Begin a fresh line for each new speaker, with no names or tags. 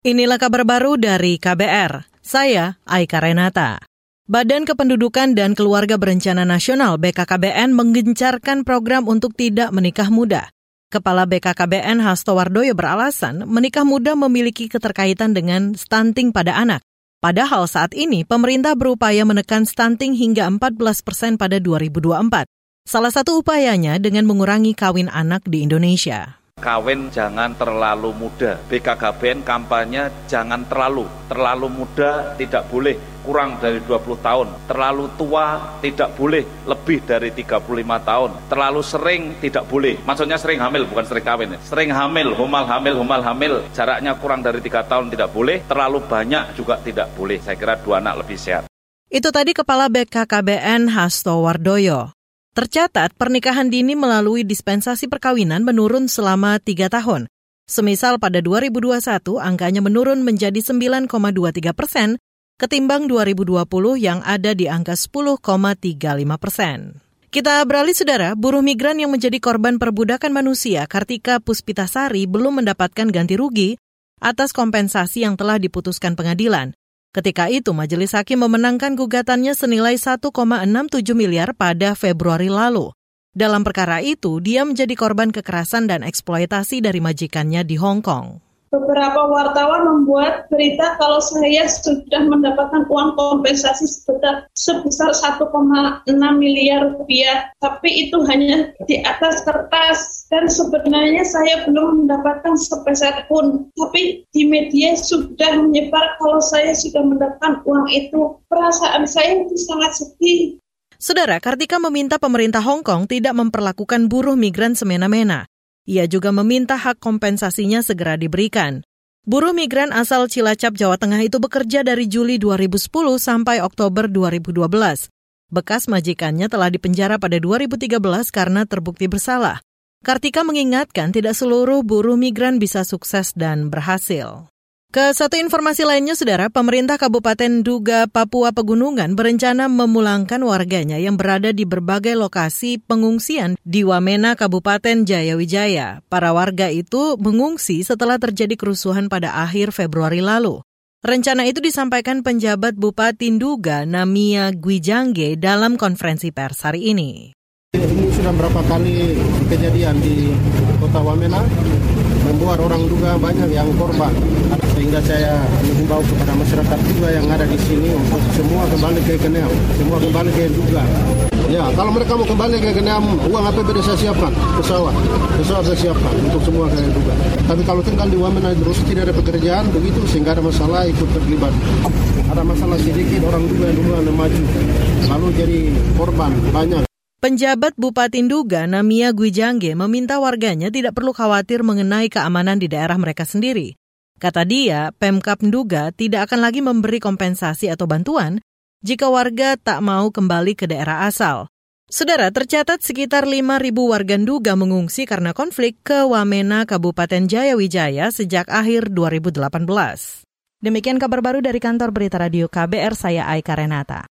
Inilah kabar baru dari KBR. Saya Aika Renata. Badan Kependudukan dan Keluarga Berencana Nasional BKKBN menggencarkan program untuk tidak menikah muda. Kepala BKKBN Hasto Wardoyo beralasan menikah muda memiliki keterkaitan dengan stunting pada anak. Padahal saat ini pemerintah berupaya menekan stunting hingga 14 persen pada 2024. Salah satu upayanya dengan mengurangi kawin anak di Indonesia.
Kawin jangan terlalu muda. BKKBN kampanye jangan terlalu. Terlalu muda tidak boleh kurang dari 20 tahun. Terlalu tua tidak boleh lebih dari 35 tahun. Terlalu sering tidak boleh. Maksudnya sering hamil bukan sering kawin. Sering hamil, humal hamil, humal hamil. Jaraknya kurang dari 3 tahun tidak boleh. Terlalu banyak juga tidak boleh. Saya kira dua anak lebih sehat.
Itu tadi Kepala BKKBN Hasto Wardoyo. Tercatat pernikahan dini melalui dispensasi perkawinan menurun selama tiga tahun. Semisal pada 2021 angkanya menurun menjadi 9,23 persen ketimbang 2020 yang ada di angka 10,35 persen. Kita beralih saudara, buruh migran yang menjadi korban perbudakan manusia Kartika Puspitasari belum mendapatkan ganti rugi atas kompensasi yang telah diputuskan pengadilan. Ketika itu, Majelis Hakim memenangkan gugatannya senilai 1,67 miliar pada Februari lalu. Dalam perkara itu, dia menjadi korban kekerasan dan eksploitasi dari majikannya di Hong Kong.
Beberapa wartawan membuat berita kalau saya sudah mendapatkan uang kompensasi sebesar, sebesar 1,6 miliar rupiah. Tapi itu hanya di atas kertas dan sebenarnya saya belum mendapatkan sepeser pun. Tapi di media sudah menyebar kalau saya sudah mendapatkan uang itu. Perasaan saya itu sangat sedih.
Saudara, Kartika meminta pemerintah Hong Kong tidak memperlakukan buruh migran semena-mena. Ia juga meminta hak kompensasinya segera diberikan. Buruh migran asal Cilacap, Jawa Tengah itu bekerja dari Juli 2010 sampai Oktober 2012. Bekas majikannya telah dipenjara pada 2013 karena terbukti bersalah. Kartika mengingatkan tidak seluruh buruh migran bisa sukses dan berhasil. Ke satu informasi lainnya, Saudara, pemerintah Kabupaten Duga, Papua Pegunungan berencana memulangkan warganya yang berada di berbagai lokasi pengungsian di Wamena, Kabupaten Jayawijaya. Para warga itu mengungsi setelah terjadi kerusuhan pada akhir Februari lalu. Rencana itu disampaikan penjabat Bupati Duga, Namia Gwijangge, dalam konferensi pers hari ini.
Ini sudah berapa kali kejadian di kota Wamena, membuat orang juga banyak yang korban sehingga saya menghimbau kepada masyarakat juga yang ada di sini untuk semua kembali ke Keneam, semua kembali ke Duga. Ya, kalau mereka mau kembali ke Keneam, uang APBD saya siapkan, pesawat, pesawat saya siapkan untuk semua ke Duga. Tapi kalau tinggal di Wamena terus tidak ada pekerjaan, begitu sehingga ada masalah ikut terlibat. Ada masalah sedikit orang juga yang dulu maju, lalu jadi korban banyak.
Penjabat Bupati Nduga, Namia Gwijangge, meminta warganya tidak perlu khawatir mengenai keamanan di daerah mereka sendiri. Kata dia, Pemkap Nduga tidak akan lagi memberi kompensasi atau bantuan jika warga tak mau kembali ke daerah asal. Saudara, tercatat sekitar 5.000 warga Nduga mengungsi karena konflik ke Wamena, Kabupaten Jayawijaya sejak akhir 2018. Demikian kabar baru dari kantor berita radio KBR, saya Aika Renata.